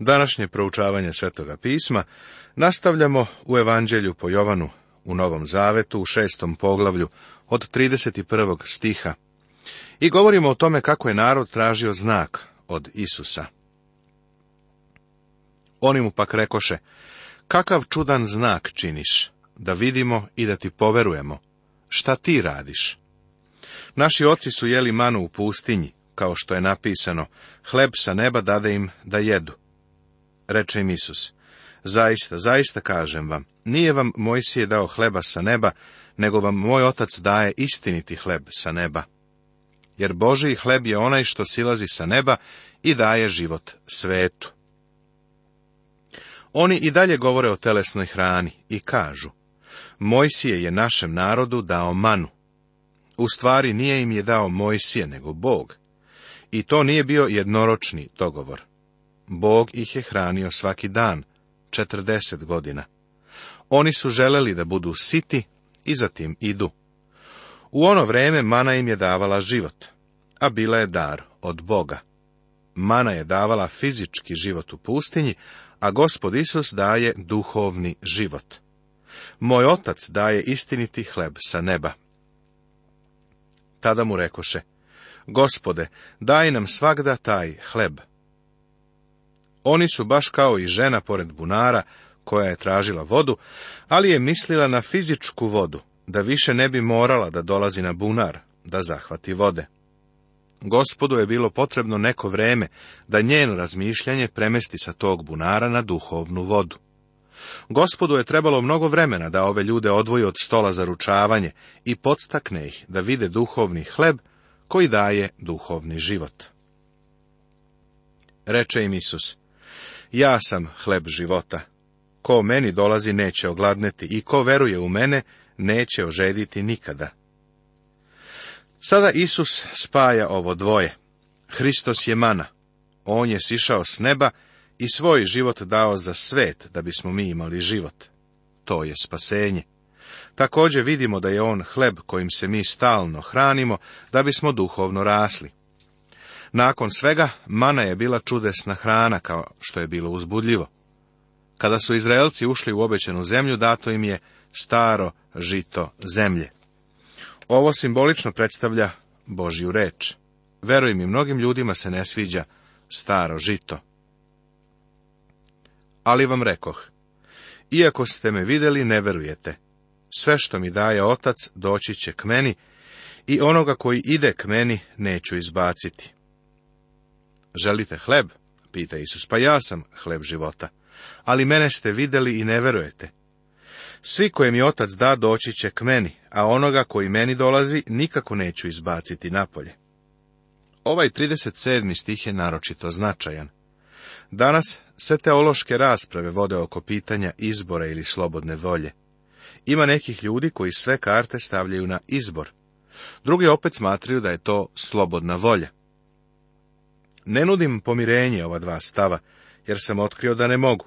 Današnje proučavanje Svetoga pisma nastavljamo u Evanđelju po Jovanu u Novom Zavetu u šestom poglavlju od 31. stiha i govorimo o tome kako je narod tražio znak od Isusa. Oni mu pak rekoše, kakav čudan znak činiš, da vidimo i da ti poverujemo, šta ti radiš? Naši oci su jeli manu u pustinji, kao što je napisano, hleb sa neba dade im da jedu reče im Isus. Zaista, zaista kažem vam, nije vam Mojsije dao hleba sa neba, nego vam moj otac daje istiniti hleb sa neba. Jer boži hleb je onaj što silazi sa neba i daje život svetu. Oni i dalje govore o telesnoj hrani i kažu, Mojsije je našem narodu dao manu. U stvari nije im je dao Mojsije, nego Bog. I to nije bio jednoročni dogovor. Bog ih je hranio svaki dan, četrdeset godina. Oni su želeli da budu siti i zatim idu. U ono vrijeme mana im je davala život, a bila je dar od Boga. Mana je davala fizički život u pustinji, a gospod Isus daje duhovni život. Moj otac daje istiniti hleb sa neba. Tada mu rekoše, gospode, daj nam svakda taj hleb. Oni su baš kao i žena pored bunara, koja je tražila vodu, ali je mislila na fizičku vodu, da više ne bi morala da dolazi na bunar, da zahvati vode. Gospodu je bilo potrebno neko vreme da njeno razmišljanje premesti sa tog bunara na duhovnu vodu. Gospodu je trebalo mnogo vremena da ove ljude odvoji od stola za ručavanje i podstakne ih da vide duhovni hleb koji daje duhovni život. Reče im Isus, ja sam hleb života. Ko meni dolazi neće ogladneti i ko veruje u mene neće ožediti nikada. Sada Isus spaja ovo dvoje. Hristos je mana. On je sišao s neba i svoj život dao za svet da bismo mi imali život. To je spasenje. Također vidimo da je on hleb kojim se mi stalno hranimo da bismo duhovno rasli. Nakon svega, mana je bila čudesna hrana, kao što je bilo uzbudljivo. Kada su Izraelci ušli u obećenu zemlju, dato im je staro žito zemlje. Ovo simbolično predstavlja Božju reč. Veruj mi, mnogim ljudima se ne sviđa staro žito. Ali vam rekoh, iako ste me vidjeli, ne verujete. Sve što mi daje otac, doći će k meni, i onoga koji ide k meni, neću izbaciti. Želite hleb? Pita Isus, pa ja sam hleb života. Ali mene ste videli i ne verujete. Svi koje mi otac da doći će k meni, a onoga koji meni dolazi nikako neću izbaciti napolje. Ovaj 37. stih je naročito značajan. Danas se teološke rasprave vode oko pitanja izbora ili slobodne volje. Ima nekih ljudi koji sve karte stavljaju na izbor. Drugi opet smatraju da je to slobodna volja. Ne nudim pomirenje ova dva stava, jer sam otkrio da ne mogu.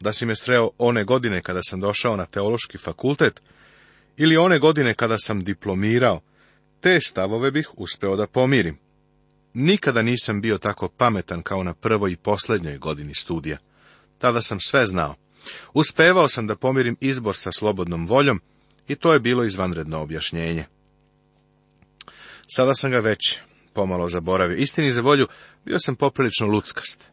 Da si me sreo one godine kada sam došao na teološki fakultet, ili one godine kada sam diplomirao, te stavove bih uspeo da pomirim. Nikada nisam bio tako pametan kao na prvoj i posljednjoj godini studija. Tada sam sve znao. Uspevao sam da pomirim izbor sa slobodnom voljom i to je bilo izvanredno objašnjenje. Sada sam ga već pomalo zaboravio. Istini za volju, bio sam poprilično ludskast.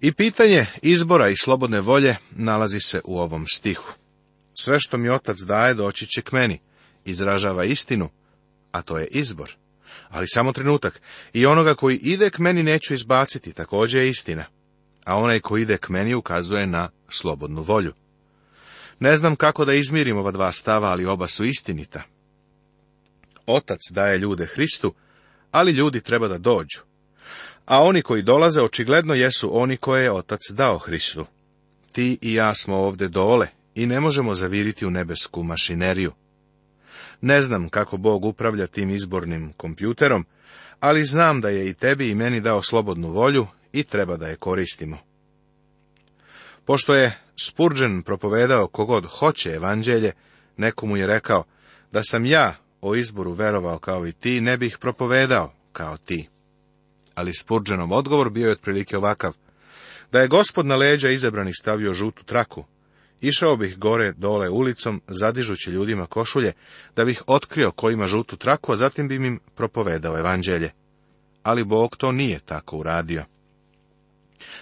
I pitanje izbora i slobodne volje nalazi se u ovom stihu. Sve što mi otac daje, doći će k meni. Izražava istinu, a to je izbor. Ali samo trenutak, i onoga koji ide k meni neću izbaciti, također je istina. A onaj koji ide k meni ukazuje na slobodnu volju. Ne znam kako da izmirim ova dva stava, ali oba su istinita. Otac daje ljude Hristu, ali ljudi treba da dođu. A oni koji dolaze očigledno jesu oni koje je otac dao Hristu. Ti i ja smo ovde dole i ne možemo zaviriti u nebesku mašineriju. Ne znam kako Bog upravlja tim izbornim kompjuterom, ali znam da je i tebi i meni dao slobodnu volju i treba da je koristimo. Pošto je Spurgeon propovedao kogod hoće evanđelje, nekomu je rekao da sam ja o izboru verovao kao i ti, ne bih propovedao kao ti. Ali Spurđenom odgovor bio je otprilike ovakav. Da je gospod na leđa izabranih stavio žutu traku, išao bih gore dole ulicom, zadižući ljudima košulje, da bih otkrio kojima žutu traku, a zatim bi im propovedao evanđelje. Ali Bog to nije tako uradio.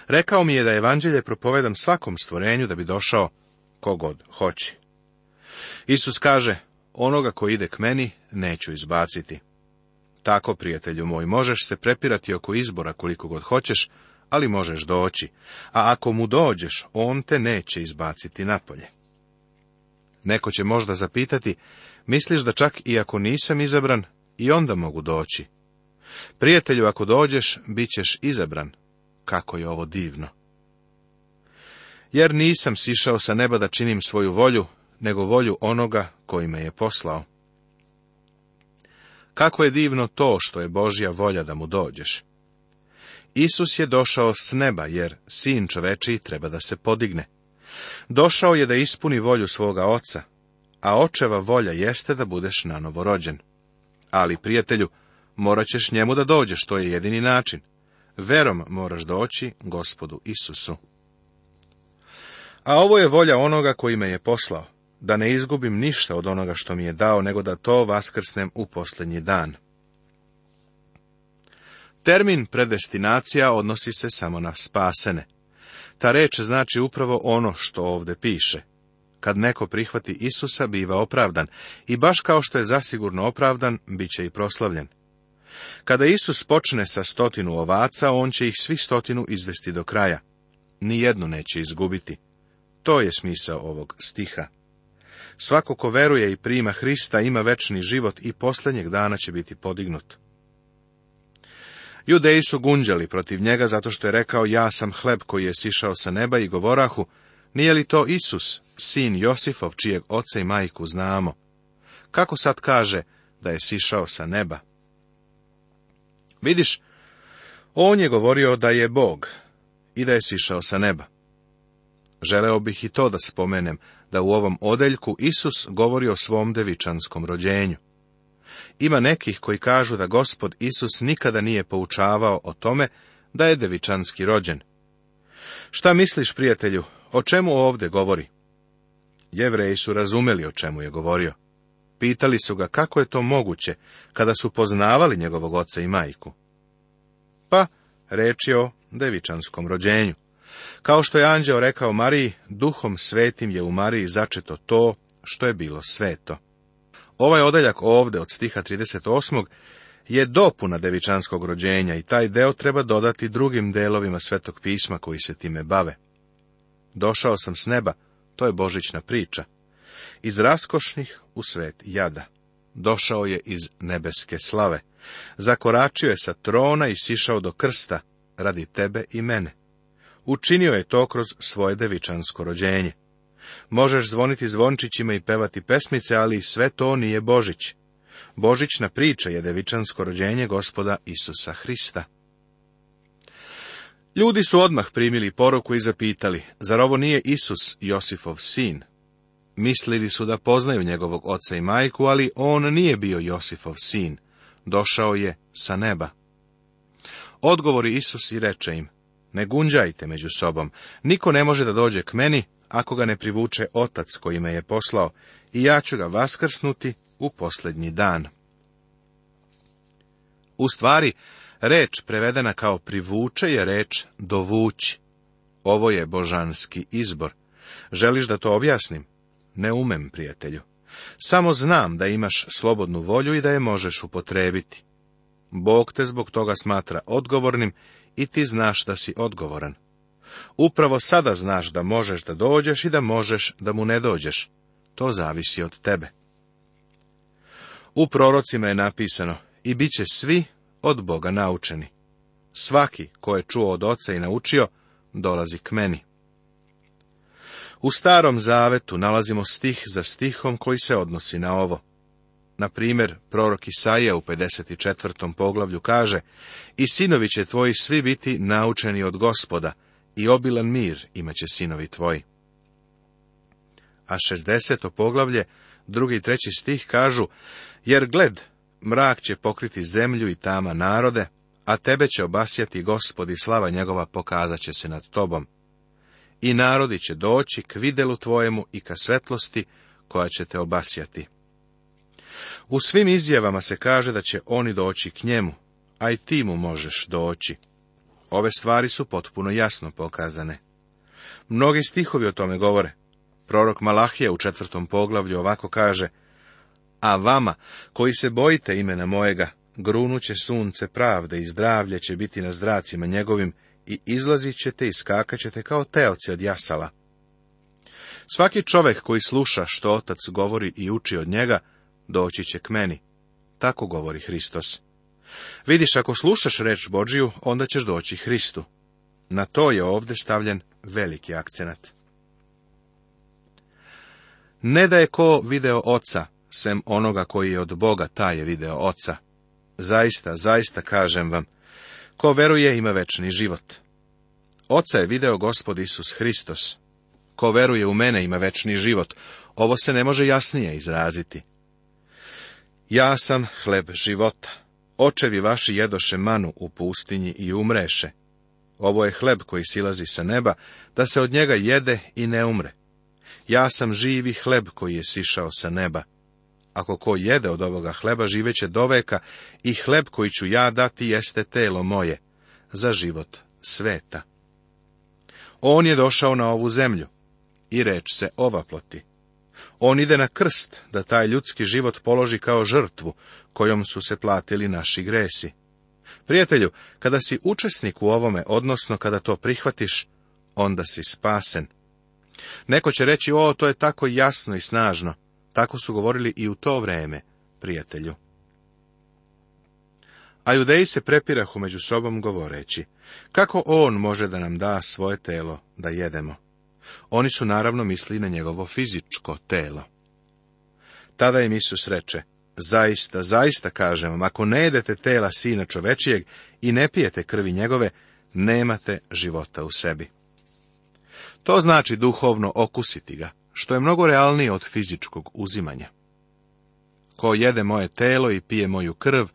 Rekao mi je da evanđelje propovedam svakom stvorenju da bi došao kogod hoće. Isus kaže, onoga ko ide k meni neću izbaciti. Tako, prijatelju moj, možeš se prepirati oko izbora koliko god hoćeš, ali možeš doći, a ako mu dođeš, on te neće izbaciti napolje. Neko će možda zapitati, misliš da čak i ako nisam izabran, i onda mogu doći. Prijatelju, ako dođeš, bit ćeš izabran. Kako je ovo divno! Jer nisam sišao sa neba da činim svoju volju, nego volju onoga koji me je poslao. Kako je divno to što je Božja volja da mu dođeš. Isus je došao s neba, jer sin čovečiji treba da se podigne. Došao je da ispuni volju svoga oca, a očeva volja jeste da budeš na novorođen. Ali, prijatelju, morat ćeš njemu da dođeš, to je jedini način. Verom moraš doći gospodu Isusu. A ovo je volja onoga koji me je poslao, da ne izgubim ništa od onoga što mi je dao, nego da to vaskrsnem u posljednji dan. Termin predestinacija odnosi se samo na spasene. Ta reč znači upravo ono što ovdje piše. Kad neko prihvati Isusa, biva opravdan, i baš kao što je zasigurno opravdan, bit će i proslavljen. Kada Isus počne sa stotinu ovaca, on će ih svih stotinu izvesti do kraja. nijedno neće izgubiti. To je smisao ovog stiha. Svako ko veruje i prima Hrista ima večni život i posljednjeg dana će biti podignut. Judeji su gunđali protiv njega zato što je rekao ja sam hleb koji je sišao sa neba i govorahu, nije li to Isus, sin Josifov, čijeg oca i majku znamo? Kako sad kaže da je sišao sa neba? Vidiš, on je govorio da je Bog i da je sišao sa neba. Želeo bih i to da spomenem, da u ovom odeljku Isus govori o svom devičanskom rođenju. Ima nekih koji kažu da gospod Isus nikada nije poučavao o tome da je devičanski rođen. Šta misliš, prijatelju, o čemu ovdje govori? Jevreji su razumeli o čemu je govorio. Pitali su ga kako je to moguće, kada su poznavali njegovog oca i majku. Pa, reč je o devičanskom rođenju. Kao što je anđeo rekao Mariji, duhom svetim je u Mariji začeto to što je bilo sveto. Ovaj odeljak ovde od stiha 38. je dopuna devičanskog rođenja i taj deo treba dodati drugim delovima svetog pisma koji se time bave. Došao sam s neba, to je božićna priča. Iz raskošnih u svet jada. Došao je iz nebeske slave. Zakoračio je sa trona i sišao do krsta, radi tebe i mene. Učinio je to kroz svoje devičansko rođenje. Možeš zvoniti zvončićima i pevati pesmice, ali sve to nije Božić. Božićna priča je devičansko rođenje gospoda Isusa Hrista. Ljudi su odmah primili poruku i zapitali, zar ovo nije Isus, Josifov sin? Mislili su da poznaju njegovog oca i majku, ali on nije bio Josifov sin. Došao je sa neba. Odgovori Isus i reče im, ne gunđajte među sobom. Niko ne može da dođe k meni, ako ga ne privuče otac koji me je poslao, i ja ću ga vaskrsnuti u posljednji dan. U stvari, reč prevedena kao privuče je reč dovući. Ovo je božanski izbor. Želiš da to objasnim? Ne umem, prijatelju. Samo znam da imaš slobodnu volju i da je možeš upotrebiti. Bog te zbog toga smatra odgovornim i ti znaš da si odgovoran. Upravo sada znaš da možeš da dođeš i da možeš da mu ne dođeš. To zavisi od tebe. U prorocima je napisano, i bit će svi od Boga naučeni. Svaki ko je čuo od oca i naučio, dolazi k meni. U starom zavetu nalazimo stih za stihom koji se odnosi na ovo. Na primjer, prorok Isaija u 54. poglavlju kaže I sinovi će tvoji svi biti naučeni od gospoda, i obilan mir imaće sinovi tvoji. A 60. poglavlje, drugi i treći stih kažu Jer gled, mrak će pokriti zemlju i tama narode, a tebe će obasjati gospod i slava njegova pokazat će se nad tobom. I narodi će doći k videlu tvojemu i ka svetlosti koja će te obasjati. U svim izjavama se kaže da će oni doći k njemu, a i ti mu možeš doći. Ove stvari su potpuno jasno pokazane. Mnogi stihovi o tome govore. Prorok Malahija u četvrtom poglavlju ovako kaže A vama, koji se bojite imena mojega, grunuće sunce pravde i zdravlje će biti na zdracima njegovim i izlazit ćete i skakaćete kao teoci od jasala. Svaki čovek koji sluša što otac govori i uči od njega, doći će k meni. Tako govori Hristos. Vidiš, ako slušaš reč Božiju, onda ćeš doći Hristu. Na to je ovdje stavljen veliki akcenat. Ne da je ko video oca, sem onoga koji je od Boga, taj je video oca. Zaista, zaista kažem vam, ko veruje ima večni život. Oca je video gospod Isus Hristos. Ko veruje u mene ima večni život. Ovo se ne može jasnije izraziti. Ja sam hleb života. Očevi vaši jedoše manu u pustinji i umreše. Ovo je hleb koji silazi sa neba, da se od njega jede i ne umre. Ja sam živi hleb koji je sišao sa neba. Ako ko jede od ovoga hleba, živeće do veka, i hleb koji ću ja dati jeste telo moje, za život sveta. On je došao na ovu zemlju, i reč se ovaploti. On ide na krst da taj ljudski život položi kao žrtvu kojom su se platili naši gresi. Prijatelju, kada si učesnik u ovome, odnosno kada to prihvatiš, onda si spasen. Neko će reći, o, to je tako jasno i snažno. Tako su govorili i u to vrijeme, prijatelju. A judeji se prepirahu među sobom govoreći, kako on može da nam da svoje telo da jedemo? Oni su naravno mislili na njegovo fizičko telo. Tada im Isus reče, zaista, zaista kažem vam, ako ne jedete tela sina čovečijeg i ne pijete krvi njegove, nemate života u sebi. To znači duhovno okusiti ga, što je mnogo realnije od fizičkog uzimanja. Ko jede moje telo i pije moju krv,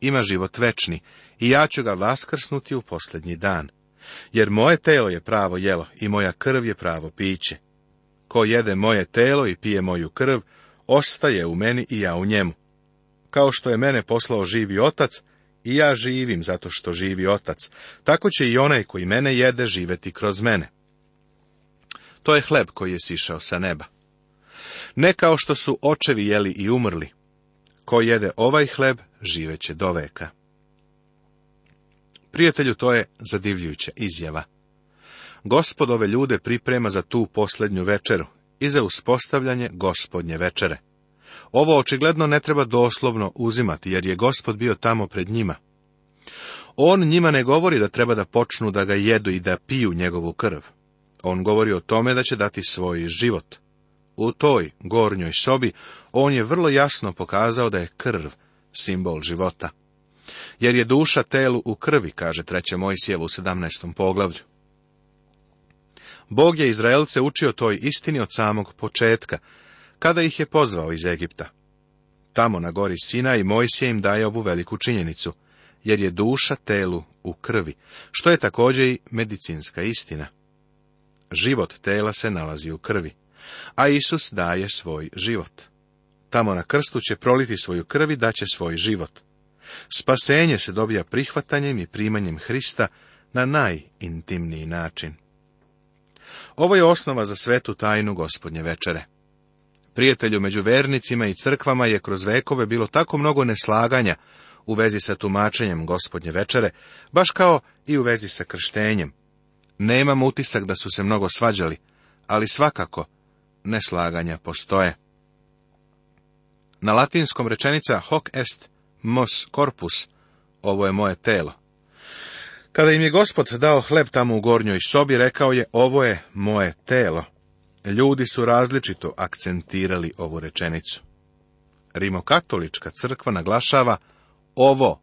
ima život večni, i ja ću ga vaskrsnuti u posljednji dan jer moje telo je pravo jelo i moja krv je pravo piće. Ko jede moje telo i pije moju krv, ostaje u meni i ja u njemu. Kao što je mene poslao živi otac, i ja živim zato što živi otac, tako će i onaj koji mene jede živeti kroz mene. To je hleb koji je sišao sa neba. Ne kao što su očevi jeli i umrli. Ko jede ovaj hleb, živeće do veka. Prijatelju, to je zadivljujuća izjava. Gospod ove ljude priprema za tu posljednju večeru i za uspostavljanje gospodnje večere. Ovo očigledno ne treba doslovno uzimati, jer je gospod bio tamo pred njima. On njima ne govori da treba da počnu da ga jedu i da piju njegovu krv. On govori o tome da će dati svoj život. U toj gornjoj sobi on je vrlo jasno pokazao da je krv simbol života jer je duša telu u krvi, kaže treće Mojsijevo u 17. poglavlju. Bog je Izraelce učio toj istini od samog početka, kada ih je pozvao iz Egipta. Tamo na gori Sina i Mojsije im daje ovu veliku činjenicu, jer je duša telu u krvi, što je također i medicinska istina. Život tela se nalazi u krvi, a Isus daje svoj život. Tamo na krstu će proliti svoju krvi, će svoj život. Spasenje se dobija prihvatanjem i primanjem Hrista na najintimniji način. Ovo je osnova za svetu tajnu gospodnje večere. Prijatelju među vernicima i crkvama je kroz vekove bilo tako mnogo neslaganja u vezi sa tumačenjem gospodnje večere, baš kao i u vezi sa krštenjem. Nemam utisak da su se mnogo svađali, ali svakako neslaganja postoje. Na latinskom rečenica hoc est mos korpus, ovo je moje telo. Kada im je gospod dao hleb tamo u gornjoj sobi, rekao je, ovo je moje telo. Ljudi su različito akcentirali ovu rečenicu. Rimokatolička crkva naglašava ovo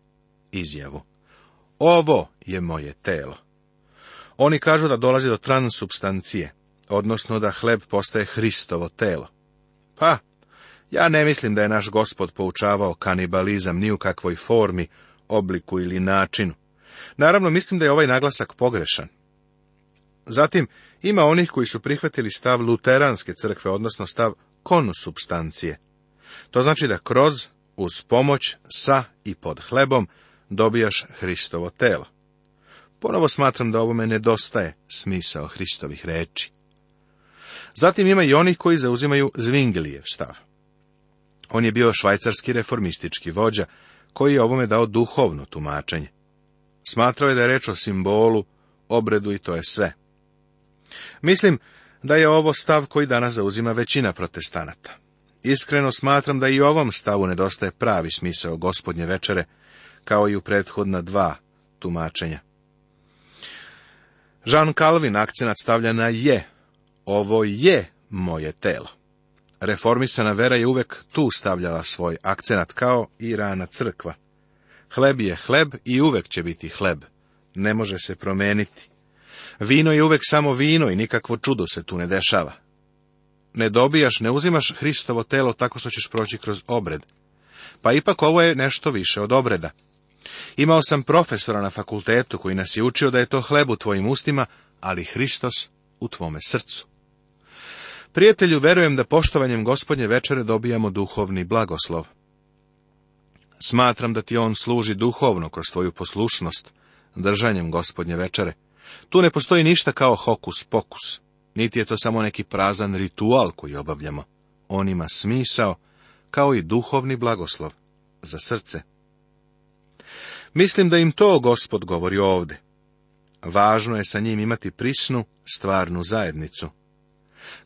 izjavu. Ovo je moje telo. Oni kažu da dolazi do transubstancije, odnosno da hleb postaje Hristovo telo. Pa, ja ne mislim da je naš gospod poučavao kanibalizam ni u kakvoj formi, obliku ili načinu. Naravno, mislim da je ovaj naglasak pogrešan. Zatim, ima onih koji su prihvatili stav luteranske crkve, odnosno stav substancije. To znači da kroz, uz pomoć, sa i pod hlebom, dobijaš Hristovo telo. Ponovo smatram da ovome nedostaje smisao Hristovih reči. Zatim ima i onih koji zauzimaju Zvinglijev stav. On je bio švajcarski reformistički vođa, koji je ovome dao duhovno tumačenje. Smatrao je da je reč o simbolu, obredu i to je sve. Mislim da je ovo stav koji danas zauzima većina protestanata. Iskreno smatram da i ovom stavu nedostaje pravi smisao gospodnje večere, kao i u prethodna dva tumačenja. Jean Calvin akcenat stavlja na je. Ovo je moje telo. Reformisana vera je uvek tu stavljala svoj akcenat kao i rana crkva. Hleb je hleb i uvek će biti hleb. Ne može se promeniti. Vino je uvek samo vino i nikakvo čudo se tu ne dešava. Ne dobijaš, ne uzimaš Hristovo telo tako što ćeš proći kroz obred. Pa ipak ovo je nešto više od obreda. Imao sam profesora na fakultetu koji nas je učio da je to hleb u tvojim ustima, ali Hristos u tvome srcu. Prijatelju, verujem da poštovanjem gospodnje večere dobijamo duhovni blagoslov. Smatram da ti on služi duhovno kroz svoju poslušnost, držanjem gospodnje večere. Tu ne postoji ništa kao hokus pokus, niti je to samo neki prazan ritual koji obavljamo. On ima smisao, kao i duhovni blagoslov za srce. Mislim da im to gospod govori ovdje. Važno je sa njim imati prisnu, stvarnu zajednicu.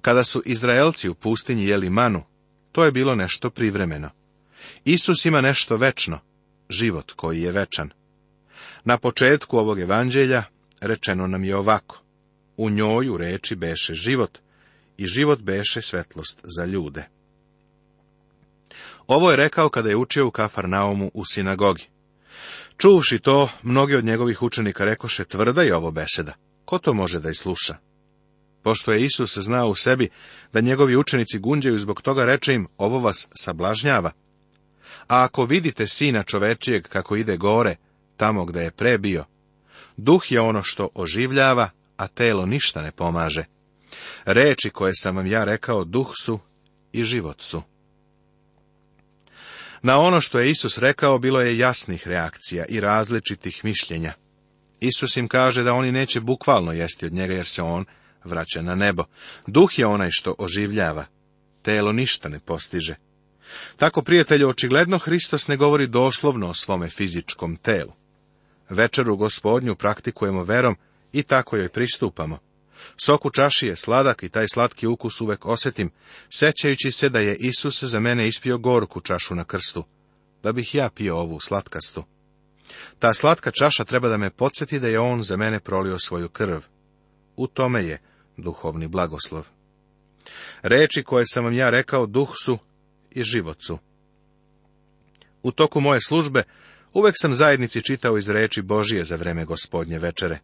Kada su Izraelci u pustinji jeli manu, to je bilo nešto privremeno. Isus ima nešto večno, život koji je večan. Na početku ovog evanđelja rečeno nam je ovako. U njoj u reči beše život i život beše svetlost za ljude. Ovo je rekao kada je učio u Kafarnaumu u sinagogi. Čuvši to, mnogi od njegovih učenika rekoše tvrda je ovo beseda. Ko to može da je sluša? Pošto je Isus znao u sebi da njegovi učenici gunđaju zbog toga, reče im, ovo vas sablažnjava. A ako vidite sina čovečijeg kako ide gore, tamo gde je prebio, duh je ono što oživljava, a telo ništa ne pomaže. Reči koje sam vam ja rekao duh su i život su. Na ono što je Isus rekao bilo je jasnih reakcija i različitih mišljenja. Isus im kaže da oni neće bukvalno jesti od njega jer se on vraća na nebo. Duh je onaj što oživljava, telo ništa ne postiže. Tako, prijatelju, očigledno Hristos ne govori doslovno o svome fizičkom telu. Večeru gospodnju praktikujemo verom i tako joj pristupamo. Sok u čaši je sladak i taj slatki ukus uvek osjetim, sećajući se da je Isus za mene ispio gorku čašu na krstu, da bih ja pio ovu slatkastu. Ta slatka čaša treba da me podsjeti da je on za mene prolio svoju krv. U tome je duhovni blagoslov. Reči koje sam vam ja rekao duh su i život su. U toku moje službe uvek sam zajednici čitao iz reči Božije za vreme gospodnje večere.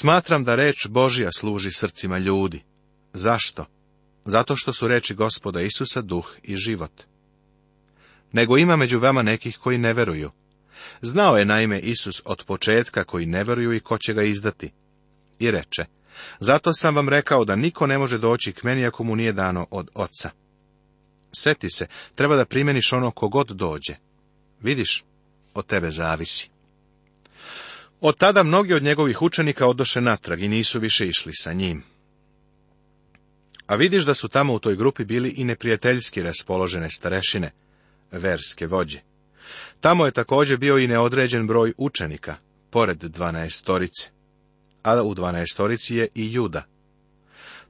Smatram da reč Božija služi srcima ljudi. Zašto? Zato što su reči gospoda Isusa duh i život. Nego ima među vama nekih koji ne veruju. Znao je naime Isus od početka koji ne veruju i ko će ga izdati. I reče, zato sam vam rekao da niko ne može doći k meni ako mu nije dano od oca. Seti se, treba da primjeniš ono kogod dođe. Vidiš, od tebe zavisi. Od tada mnogi od njegovih učenika odoše natrag i nisu više išli sa njim. A vidiš da su tamo u toj grupi bili i neprijateljski raspoložene starešine, verske vođe. Tamo je također bio i neodređen broj učenika, pored dvanaestorice a u dvanaestorici je i Juda.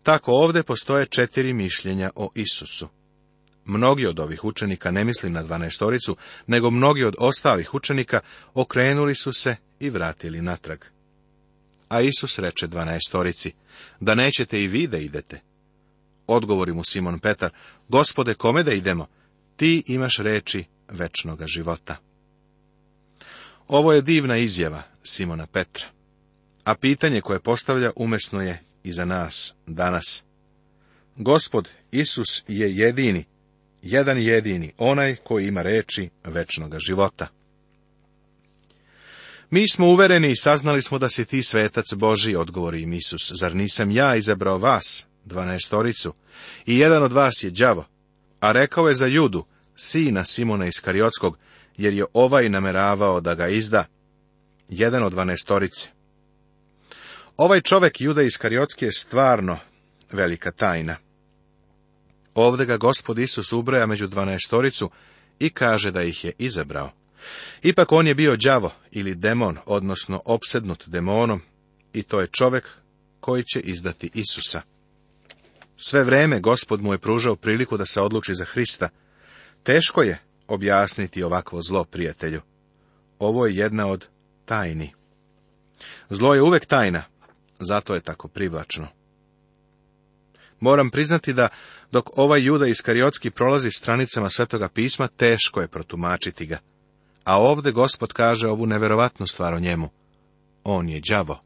Tako ovdje postoje četiri mišljenja o Isusu. Mnogi od ovih učenika, ne mislim na dvanaestoricu, nego mnogi od ostalih učenika, okrenuli su se i vratili natrag. A Isus reče dvanaestorici, da nećete i vi da idete. Odgovori mu Simon Petar, gospode, kome da idemo? Ti imaš reči večnoga života. Ovo je divna izjava Simona Petra a pitanje koje postavlja umesno je i za nas danas. Gospod Isus je jedini, jedan jedini, onaj koji ima reči večnoga života. Mi smo uvereni i saznali smo da si ti svetac Boži, odgovori im Isus. Zar nisam ja izabrao vas, dvanaestoricu, i jedan od vas je đavo? A rekao je za Judu, sina Simona Iskariotskog, jer je ovaj nameravao da ga izda, jedan od dvanestorice. Ovaj čovek Juda Iskariotski je stvarno velika tajna. Ovdje ga gospod Isus ubraja među dvanaestoricu i kaže da ih je izabrao. Ipak on je bio đavo ili demon, odnosno opsednut demonom, i to je čovek koji će izdati Isusa. Sve vreme gospod mu je pružao priliku da se odluči za Hrista. Teško je objasniti ovakvo zlo prijatelju. Ovo je jedna od tajni. Zlo je uvek tajna, zato je tako privlačno. Moram priznati da, dok ovaj juda iskariotski prolazi stranicama Svetoga pisma, teško je protumačiti ga. A ovdje gospod kaže ovu neverovatnu stvar o njemu. On je đavo.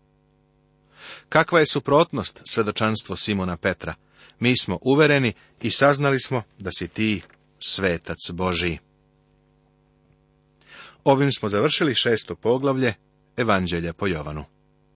Kakva je suprotnost svedočanstvo Simona Petra? Mi smo uvereni i saznali smo da si ti svetac Božiji. Ovim smo završili šesto poglavlje Evanđelja po Jovanu.